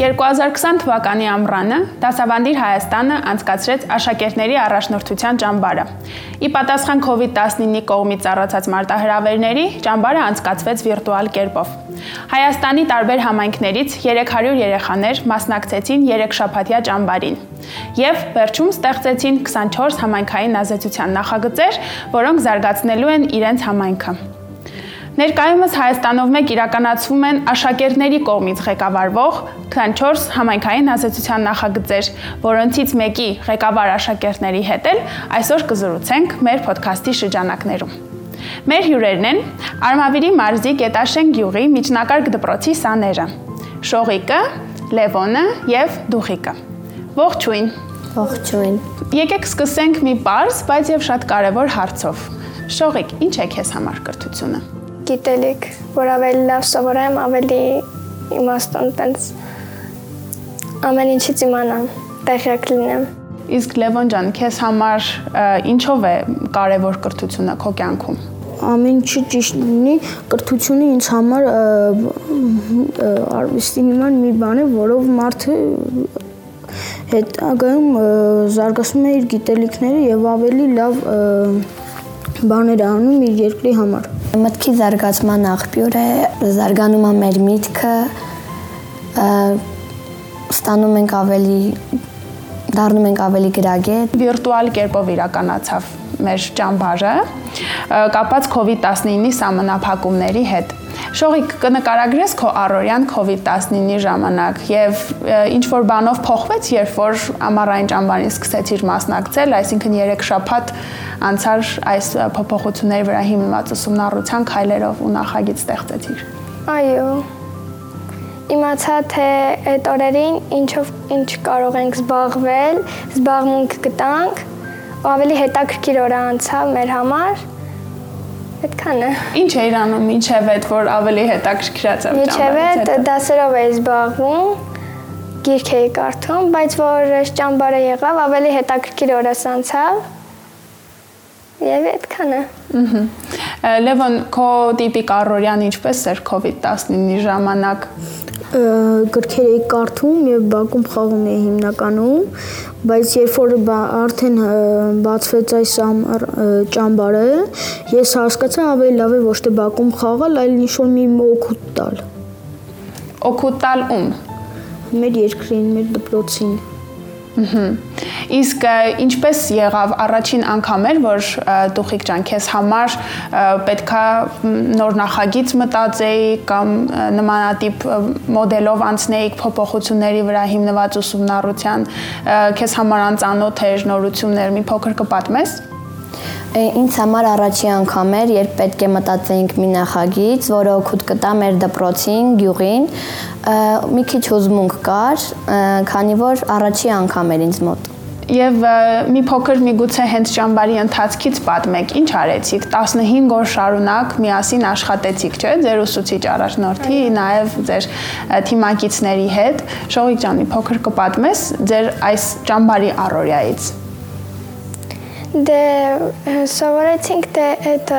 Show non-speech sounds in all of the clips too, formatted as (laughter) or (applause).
2020 թվականի ամռանը Դասավանդիր Հայաստանը անցկացրեց աշակերտների առաջնորդության ճամբարը։ Ի պատասխան COVID-19-ի կողմից ծառացած մարտահրավերների, ճամբարը անցկացվեց վիրտուալ կերպով։ Հայաստանի տարբեր համայնքներից 300 երեխաներ մասնակցեցին 3 շաբաթյա ճամբարին եւ վերջում ստեղծեցին 24 համայնքային ազդեցության նախագծեր, որոնք զարգացնելու են իրենց համայնքը։ Ներկայումս Հայաստանով մեկ իրականացվում են աշակերտների կողմից ղեկավարվող 24 համայնքային ազդեցության նախագծեր, որոնցից մեկի ղեկավար աշակերտների հետ էլ այսօր կզրուցենք մեր ոդքասթի շրջանակներում։ Մեր հյուրերն են Արմավիրի մարզի Գետաշեն գյուղի միջնակարգ դպրոցի սաները։ Շողիկը, Լևոնը եւ Դուխիկը։ Ողջույն։ Ողջույն։ Եկեք սկսենք մի բարձ, բայց եւ շատ կարեւոր հարցով։ Շողիկ, ինչ է քեզ համար կրթությունը գիտելիք, որ ավելի լավ սովորեմ, ավելի իմաստուն տենց ամեն ինչից իմանամ, տեղյակ լինեմ։ Իսկ Լևոն ջան, քեզ համար ինչով է կարևոր կրթությունը քո կյանքում։ Ամեն ինչի ճիշտ լինի, կրթությունը ինձ համար արվեստի նման մի բան է, որով մարդը հետագայում զարգացնում է իր գիտելիքները եւ ավելի լավ բաներ անում իր երկրի համար։ Մտքի զարգացման աղբյուր է, զարգանում է մեր միտքը, ստանում ենք ավելի դառնում ենք ավելի գրագետ։ Վիրտուալ կերպով իրականացավ մեր ճամբարը կապած COVID-19-ի սահմանափակումների հետ։ Շողիկ կնկարագրես քո առօրյան COVID-19-ի ժամանակ եւ ինչ որ բանով փոխվեց, երբ որ ամառային ճամբարին սկսեցիր մասնակցել, այսինքն 3 շաբաթ անցար այս փոփոխությունների վրա հիմնված ուսումնառության քայլերով ու նախագիծ ստեղծեցիր։ Այո։ Իմացա թե այդ օրերին ինչով ինչ կարող ենք զբաղվել, զբաղմունք գտանք, ավելի հետաքրքիր օր անցավ մեր համար Այդքան է։ Ինչ էիր անում ինչև այդ որ ավելի հետաքրքրացավ ճամփա։ Ինչև այդ դասերով էի զբաղվում, գիրք էի կարդում, բայց որ ճամբարը եղավ, ավելի հետաքրքիր օրս անցավ։ Եվ այդքան է։ Ահա։ Լևոն, քո տիպիկ առօրյան ինչպես էր COVID-19-ի ժամանակ գրքեր էի կարդում եւ բակում խաղում էի հիմնականում, բայց երբ որ արդեն բացվեց այս ճամբարը, ես հասկացա ավելի լավ է ոչ թե բակում խաղալ, այլ ինչ որ մի օգուտ տալ։ Օգուտ տալ ում։ Մեր երկրին, մեր դպրոցին։ Ահա։ Իսկ ինչպես եղավ առաջին անգամ էր, որ Տուխիկ ջան քեզ համար պետքա նոր նախագիծ մտածեի կամ նմանատիպ մոդելով անցնեիք փոփոխությունների վրա հիմնված ուսումնառության, քեզ համար անծանոթ էր նորություններ, մի փոքր կպատմես ինձ համար առաջի անգամ էր, երբ պետք է մտածեինք մի նախագիծ, որը օգուտ կտա մեր դպրոցին, գյուղին, մի քիչ հուզմունք կար, քանի որ առաջի անգամ էր ինձ մոտ Եվ մի փոքր միգուցե հենց ճամբարի ընթացքից պատմեք, ինչ արեցիք 15 օր շարունակ միասին աշխատեցիք, չէ՞, ձեր ուսուցիչ առաջնորդի, նաև ձեր թիմակիցների հետ։ Շողիկ ջան, մի փոքր կպատմես ձեր այս ճամբարի առօրյայից։ Դե սովորեցինք թե այդ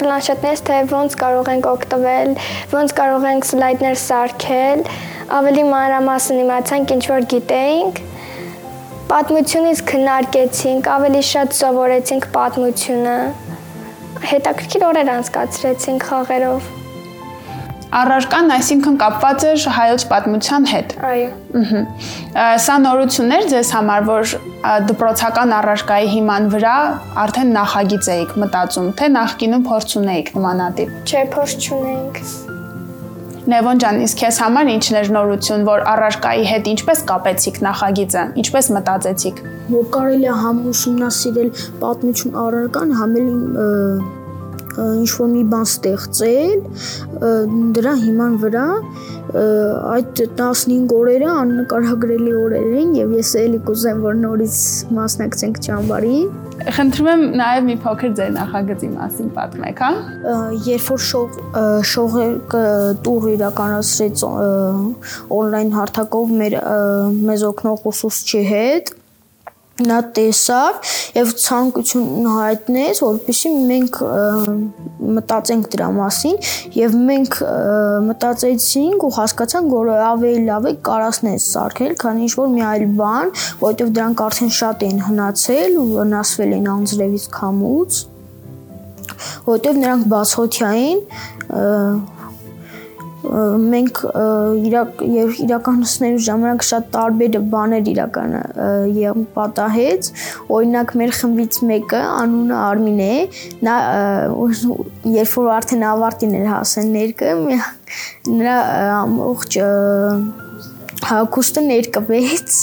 պլանշետներից թե ոնց կարող ենք օգտվել, ոնց կարող ենք սլայդներ սարքել, ավելի մանրամասն իմացանք ինչ որ գիտեինք Պատմությունից քննարկեցինք, ավելի շատ սովորեցինք պատմությունը։ Հետաքրքիր օրեր անցկացրեցինք խաղերով։ Առարկան, այսինքն կապված էր հայոց պատմության հետ։ Այո։ Ահա։ Սա նորություններ ձեզ համար, որ դպրոցական առարկայի հիման վրա արդեն նախագիծ էիք մտածում, թե նախկինում փորձ ունեիք նմանատիպ։ Չէ, փորձ չունեինք։ Նևոն ջան, իսկ քեզ համար ինչն էր նորություն, որ առարկայի հետ ինչպես կապեցիք նախագիծը, ինչպես մտածեցիք։ Որ կարելի է համ ուսումնասիրել պատմություն առարկան, համ էլ ինչ որ մի բան ստեղծել, դրա հիման վրա այդ 15 օրերը աննկարագրելի օրեր են եւ ես էլի կուզեմ որ նորից մասնակցենք ճամբարին Խնդրում եմ նաև մի փոքր ձեր նախագծի մասին պատմեք, հա։ Երբ որ շող շողը տուր իրականացրեց on-line հարթակով մեր մեզ օգնող ուսուցչի հետ, նա տեսավ եւ ցանկություն հայտնեց, որպեսզի մենք մտածենք դրա մասին եւ մենք մտածեցինք ու հասկացանք, որ ավելի լավ է կարասներ սարքել, քան ինչ որ մի այլ բան, որովհետեւ դրանք արդեն շատ են հնացել ու վնասվել են անձրևից քամուց որովհետև նրանք բացօթյային մենք իրակ իրականացնելու ժամանակ շատ տարբեր բաներ իրականը եւ պատահեց օրինակ մեր խմբից մեկը անունը Արմին է նա երբ որ արդեն ավարտին էր հասել ներկը նրա ամբողջ հակոստը ներկվեց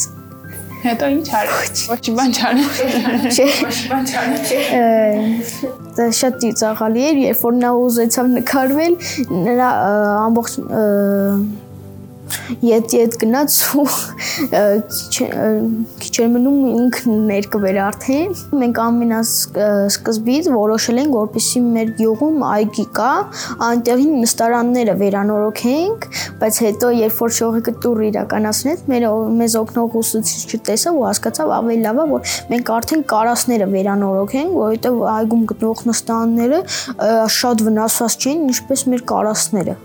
Հետո ինչ արեց։ Ոչ բան չարեց։ Չէ։ Ոչ բան չարեց։ Դա շատ ծիծաղալի էր, երբ որ նա ուզեցավ նկարվել, նրա ամբողջ ետ-ետ գնաց ու քիչ էր մնում ինքն ներկվեր արդեն։ Մենք ամենասկզբից որոշել ենք, որպեսզի մեր գյուղում այգի կա, այնտեղին նստարանները վերանորոգենք, բայց հետո երբ որ շողիկը տուր իրականացնեց, մեր մեզ օգնող ուսուցիչը տեսավ ու հասկացավ ավելի լավ է, որ մենք արդեն կարասները վերանորոգենք, որովհետև այգում գտնող նստարանները շատ վնասված չեն, ինչպես մեր կարասները։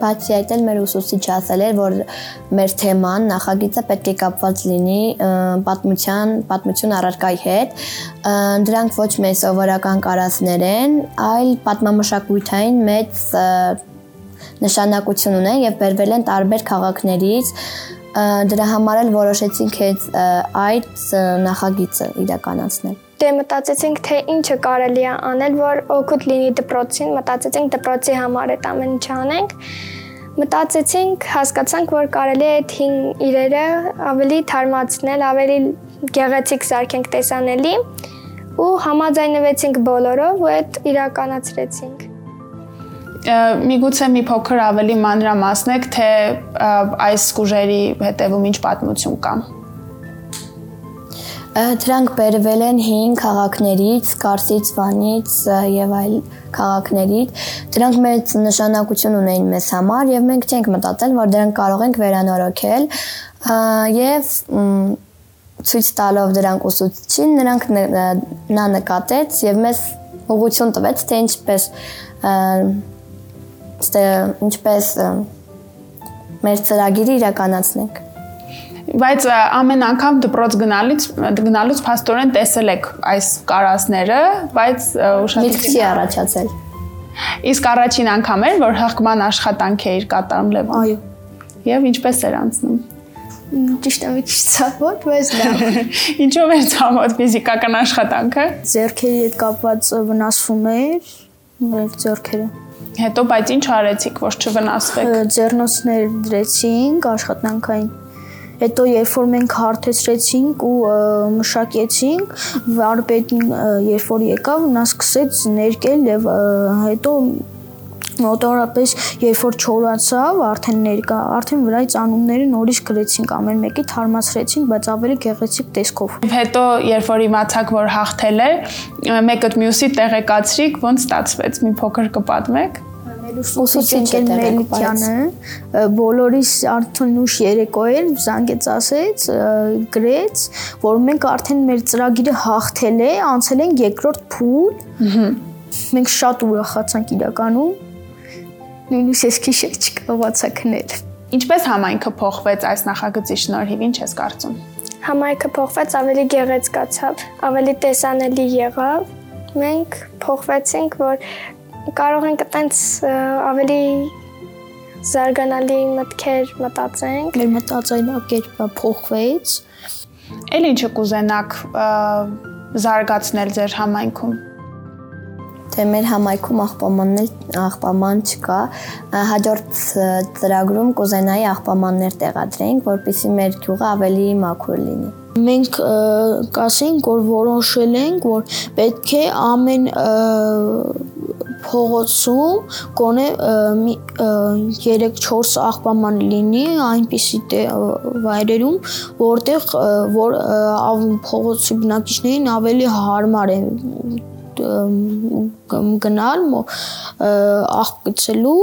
Բացի այդ էլ մեր ուսուցիչը ասել էր, որ մեր թեման նախագիծը պետք է կապված լինի պատմության, պատմություն առարկայի հետ։ Դրանք ոչ միայն սովորական կարասներ են, այլ պատմամշակութային մեծ նշանակություն ունեն եւ բերվել են տարբեր քաղաքներից դրա համար էլ որոշեցինք այդ նախագիծը իրականացնել դե մտածեցինք թե ինչը կարելի է անել, որ օգուտ լինի դպրոցին, մտածեցինք դպրոցի համար այդ ամեն ինչ անենք։ Մտածեցինք, հասկացանք, որ կարելի է այդ հին իրերը ավելի թարմացնել, ավելի գեղեցիկ սարքենք տեսանելի ու համաձայնվեցինք բոլորով ու այդ իրականացրեցինք միգուցե մի փոքր ավելի մանրամասնեք, թե այս սկուժերի հետևում ինչ պատմություն կա։ Դրանք բերվել են հին քաղաքներից, Կարսից, Վանից եւ այլ քաղաքներից։ Դրանք մեծ նշանակություն ունեին մեզ համար եւ մենք չենք մտածել, որ դրանք կարող ենք վերանորոգել եւ ցույց տալով դրանք ուսուցչին, նրանք նա նկատեց եւ մեզ ուղղություն տվեց, թե ինչպես ինչպես մեր ծրագիրը իրականացնենք բայց ամեն անգամ դպրոց գնալից գնալուց փաստորեն տեսել եք այս կարասները, բայց ուշադրություն չի առաջացել։ Իսկ առաջին անգամ էր, որ հղկման աշխատանք էիր կատարում Լևոն։ Այո։ Եվ ինչպես էր անցնում։ Ճիշտ է, մի քիչ ցավոտ, բայց լավ։ (laughs) Ինչով էր ցավոտ ֆիզիկական աշխատանքը։ Ձերքերի հետ կապված վնասվում էր մեր ձերքերը։ Հետո բայց ինչ արեցիք, որ չվնասվեք։ Ձեռնոցներ դրեցինք աշխատանքային Հետո երբ որ մենք հարթեցրեցինք ու մշակեցինք, վարպետին երբ որ եկավ, նա սկսեց ներկել եւ հետո մոտորապես երբ որ չորացավ, արդեն ներկա, արդեն վրայից անունները նորից գրեցինք, ամեն մեկի թարմացրեցինք, բայց ավելի գեղեցիկ տեսքով։ Հետո երբ որ իմացաք, որ հաղթել է, մեկը մյուսի տեղեկացրիք, ոնց ստացվեց, մի փոքր կպատմեք ուսուցիչ Մելիքյանը բոլորիս արդյունուշ երեկո էր զանգեց ասեց գրեց որ մենք արդեն մեր ծրագիրը հաղթել է անցել ենք երկրորդ փուլ մենք շատ ուրախացանք իրականում նույնիսկ ես քիշեր չկարողացա քնել ինչպես համայնքը փոխվեց այս նախագծի շնորհիվ ինչ ես կարծում համայնքը փոխվեց ավելի գեղեցկացավ ավելի տեսանելի եղավ մենք փոխվեցինք որ կարող ենք այտենց ավելի զարգանալի մտքեր մտածենք։ Մեր մտածելակերպը փոխվեց։ Էլ ինչը կուզենաք զարգացնել ձեր համայնքում։ Թե մեր համայնքում աղբամանն աղբաման չկա, հաջորդ ծրագրում կուզենայի աղբամաններ տեղադրենք, որպեսզի մեր գյուղը ավելի մաքուր լինի մենք կասենք, որ որոշել ենք, որ պետք է ամեն փողոցում գոնե 3-4 աղբաման լինի այնպիսի վայրերում, որտեղ որ փողոցի բնակիչներին ավելի հարմար է գնալ աղբ գցելու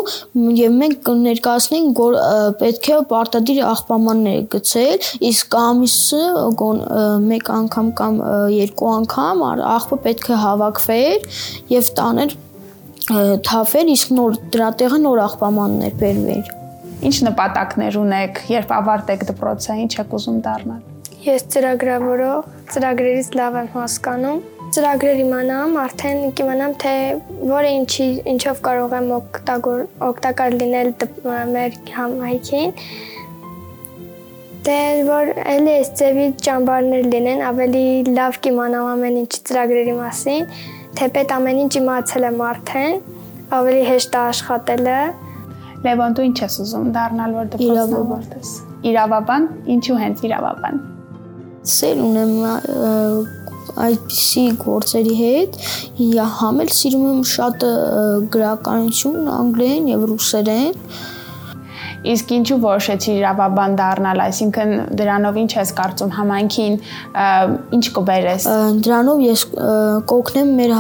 եւ մենք կներկայացնենք որ պետք է պարտադիր աղբամաններ գցել իսկ ամիսը մեկ անգամ կամ երկու անգամ աղբը պետք է հավաքվեր եւ տաներ թափեր իսկ նոր դրա տեղը նոր աղբամաններ բերվեր Ինչ նպատակներ ունեք, երբ ավարտեք դպրոցը, ինչ եք ուզում դառնալ։ Ես ծրագրավորող, ծրագրերից լավ եմ հասկանում։ Ծրագրեր իմանամ, արդեն կիմանամ թե որը ինչի ինչով կարող եմ օգտագոր օգտակար լինել մեր համայնքին։ Դե որ էլի այս ձևի ճամբարներ լինեն, ավելի լավ կիմանամ ամեն ինչ ծրագրերի մասին, թեպետ ամեն ինչ իմացել եմ արդեն, ավելի հեշտ է աշխատելը։ Լևոն, դու ինչ ես ուզում դառնալ, որ դպրոցն ավարտես։ Իրավաբան, ինչու հենց իրավաբան? Սեր ունեմ այդպիսի գործերի հետ համ էլ սիրում եմ շատ գրականություն անգլերեն եւ ռուսերեն Իսկ ինչու որոշեցի իրավաբան դառնալ, այսինքն դրանով ինչ ես կարծում համայնքին ինչ կբերես։ Դրանով ես կօգնեմ մեր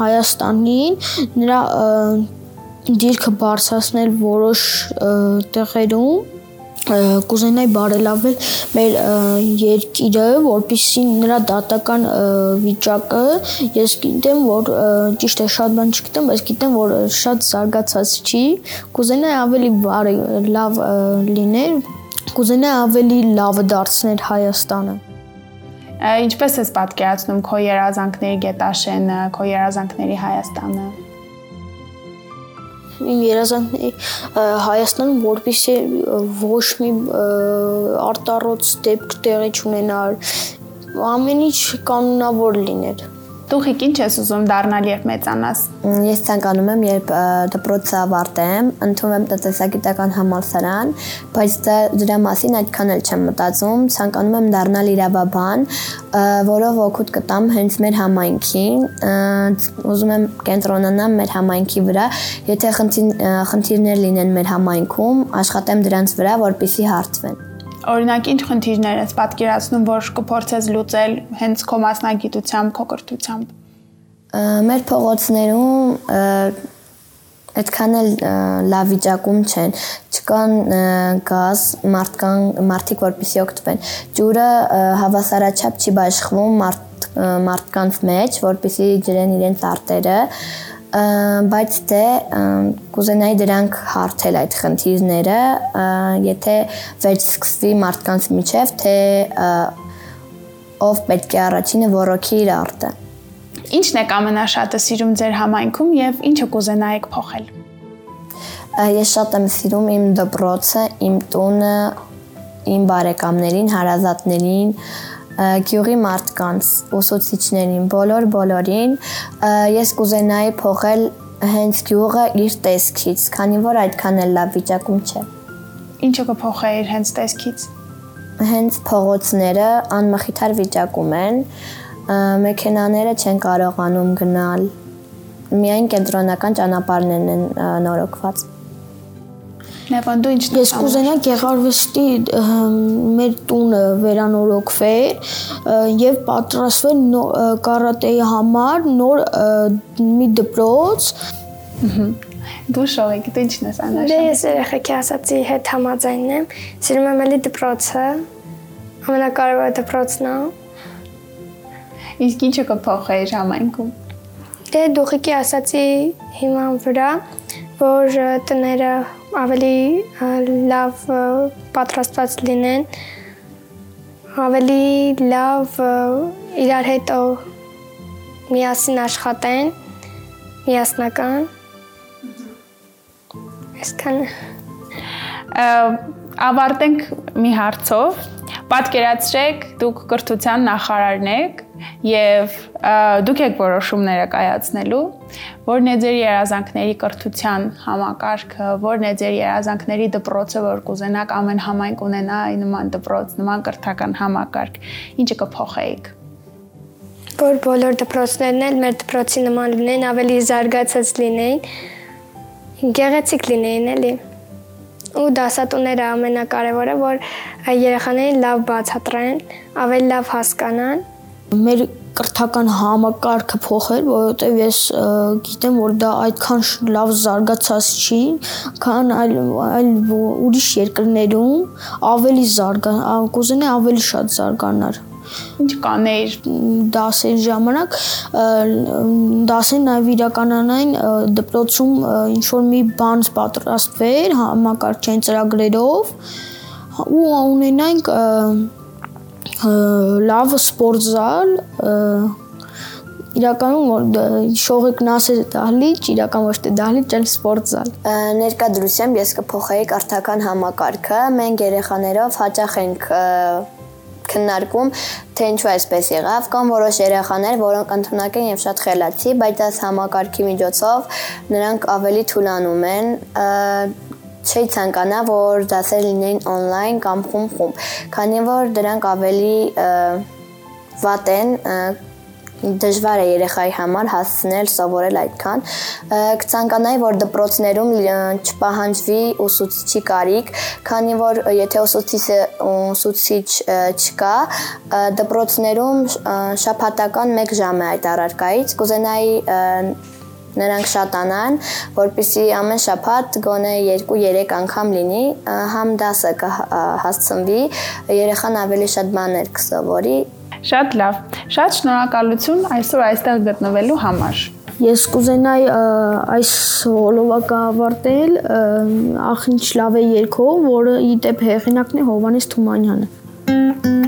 Հայաստանին նրա դիրքը բարձրացնել որոշ տեղերում կուզենայի բարելավել մեր երկիրը, որպեսզի նրա դատական վիճակը ես գիտեմ, որ ճիշտ է շատ բան չգիտեմ, բայց գիտեմ, որ շատ զարգացած չի։ Կուզենայի ավելի լավ լիներ, կուզենայի ավելի լավը դարձնել Հայաստանը։ Ինչպես ես պատկերացնում քո երազանքների գետաշենը, քո երազանքների Հայաստանը իմ երազանքների Հայաստանում որպեսի ոչ մի արտառոց դեպք տեղի չունենար ամեն ինչ կանոնավոր լիներ Տուխիկ ինչ ես ուզում դառնալ երբ մեծանաս։ Ես ցանկանում եմ երբ դպրոցը ավարտեմ, ընդունվեմ տնտեսագիտական համալսարան, բայց դրա մասին այդքան էլ չեմ մտածում, ցանկանում եմ դառնալ իրավաբան, որով օգուտ կտամ հենց մեր համայնքին, ուզում եմ կենտրոնանամ մեր համայնքի վրա, եթե խնդիրներ լինեն մեր համայնքում, աշխատեմ դրանց վրա, որպիսի հարթվեն։ Օրինակ, ինչ խնդիրներ ես պատկերացնում, որ կփորձես լուծել հենց քո մասնագիտությամբ, քո կրթությամբ։ Մեր փողոցներում այդքան էլ լավ վիճակում չեն չկան գազ մարդկան մարդիկ որպեսի օգտվեն ջուրը հավասարաչափ չի բաշխվում մարդ մարդկանց մեջ որպեսի ջրեն իրենց արտերը բայց դե կուզենայի դրանք հարթել այդ խնդիրները, եթե վերջ սկսվի մարդկանց միջև, թե ով պետք է առաջինը ոռոգի իր արտը։ Ինչն է ամենաշատը սիրում ձեր համայնքում եւ ինչը կուզենայիք փոխել։ Ես շատ եմ սիրում իմ դպրոցը, իմ տունը, իմ բարեկամներին, հարազատներին, գյուղի մարդկանց, ուսուցիչներին, բոլոր բոլորին ես կուզենայի փոխել հենց գյուղը իր տեսքից, քանի որ այդքան էլ լավ վիճակում չէ։ Ինչը կփոխեիր հենց տեսքից։ Հենց փողոցները անմխիթար վիճակում են, մեքենաները չեն կարողանում գնալ։ Միայն կենտրոնական ճանապարհներն են նորոգված։ Լևոն դու ինչ Ես կուզենա գեղարվեստի մեր տունը վերանորոգվեր եւ պատրաստվեր կարատեի համար նոր մի դպրոց։ Դու շողիկ, դու ինչն ես անաշ։ Դե ես երեխեքի ասացի հետ համաձայնն եմ։ Սիրում եմ էլի դպրոցը։ Ամենակարևորը դպրոցն է։ Իսկ ինչը կփոխեիր համայնքում։ Դե դուխիկի ասացի հիման վրա, որ տները ավելի լավ պատրաստված լինեն, ավելի լավ իրար հետ միասին աշխատեն, միասնական։ Այսքան ավարտենք մի հարցով Պատկերացրեք, դուք կրթության նախարարն եք եւ դուք եք որոշումները կայացնելու, որն է ձեր երազանքների կրթության համակարգը, որն է ձեր երազանքների դպրոցը, որ կուզենաք ամեն համայնք ունենա նման դպրոց, նման կրթական համակարգ, ինչը կփոխեիք որ բոլոր դպրոցներն էլ մեր դպրոցի նման լինեն, ավելի զարգացած լինեն, գեղեցիկ լինեն, էլի ու դասատուները ամենակարևորը որ երեխաներին լավ բացատրեն, ավելի լավ հասկանան։ Մեր կրթական համակարգը փոխել, որովհետև ես գիտեմ, որ դա այդքան լավ զարգացած չի, քան այլ այլ ուրիշ երկրներում ավելի զարգա, կուզենա ավելի շատ զարգանար ինչ կանեիր դասերի ժամանակ դասեն նաև իրականանային դպրոցում ինչ որ մի բան պատրաստվեր համակարգչային ծրագրերով ու ունենանք լավ սպորտզալ իրականում որ շողիկն ասել դահլիճ, իրական ոչ թե դահլիճ, այլ սպորտզալ։ Ներկայդրությամբ ես կփոխեի կրթական համակարգը։ Մենք երեխաներով հաճախ ենք քննարկում, թե ինչու այսպես եղավ, կամ որոշ երեխաներ, որոնք ընդունակ են եւ շատ խելացի, բայց այս համակարգի միջոցով նրանք ավելի թուլանում են, չի ցանկանա, որ դասեր լինեն on-line կամ խումբ-խումբ, քանի որ դրանք ավելի վատ են դժվար է երեխայի համար հասցնել սովորել այդքան։ Կցանկանայի, որ դպրոցներում չպահանջվի ուսուցիչի կարիք, քանի որ եթե ուսուցիչը ուսուցիչ չկա, դպրոցներում շաբաթական 1 ժամ է այդ առարկայից, կուզենայի նրանք շատանան, որpիսի ամեն շաբաթ գոնե 2-3 անգամ լինի, համ դասը կհասցնվի, երեխան ավելի շատ բաներ կսովորի Շատ լավ։ Շատ շնորհակալություն այսօր այստեղ գտնվելու համար։ Ես կուզենայի այս հոլովակը ավարտել ախ ինչ լավ է երկով, որը ի դեպ հեղինակն է Հովանես Թումանյանը։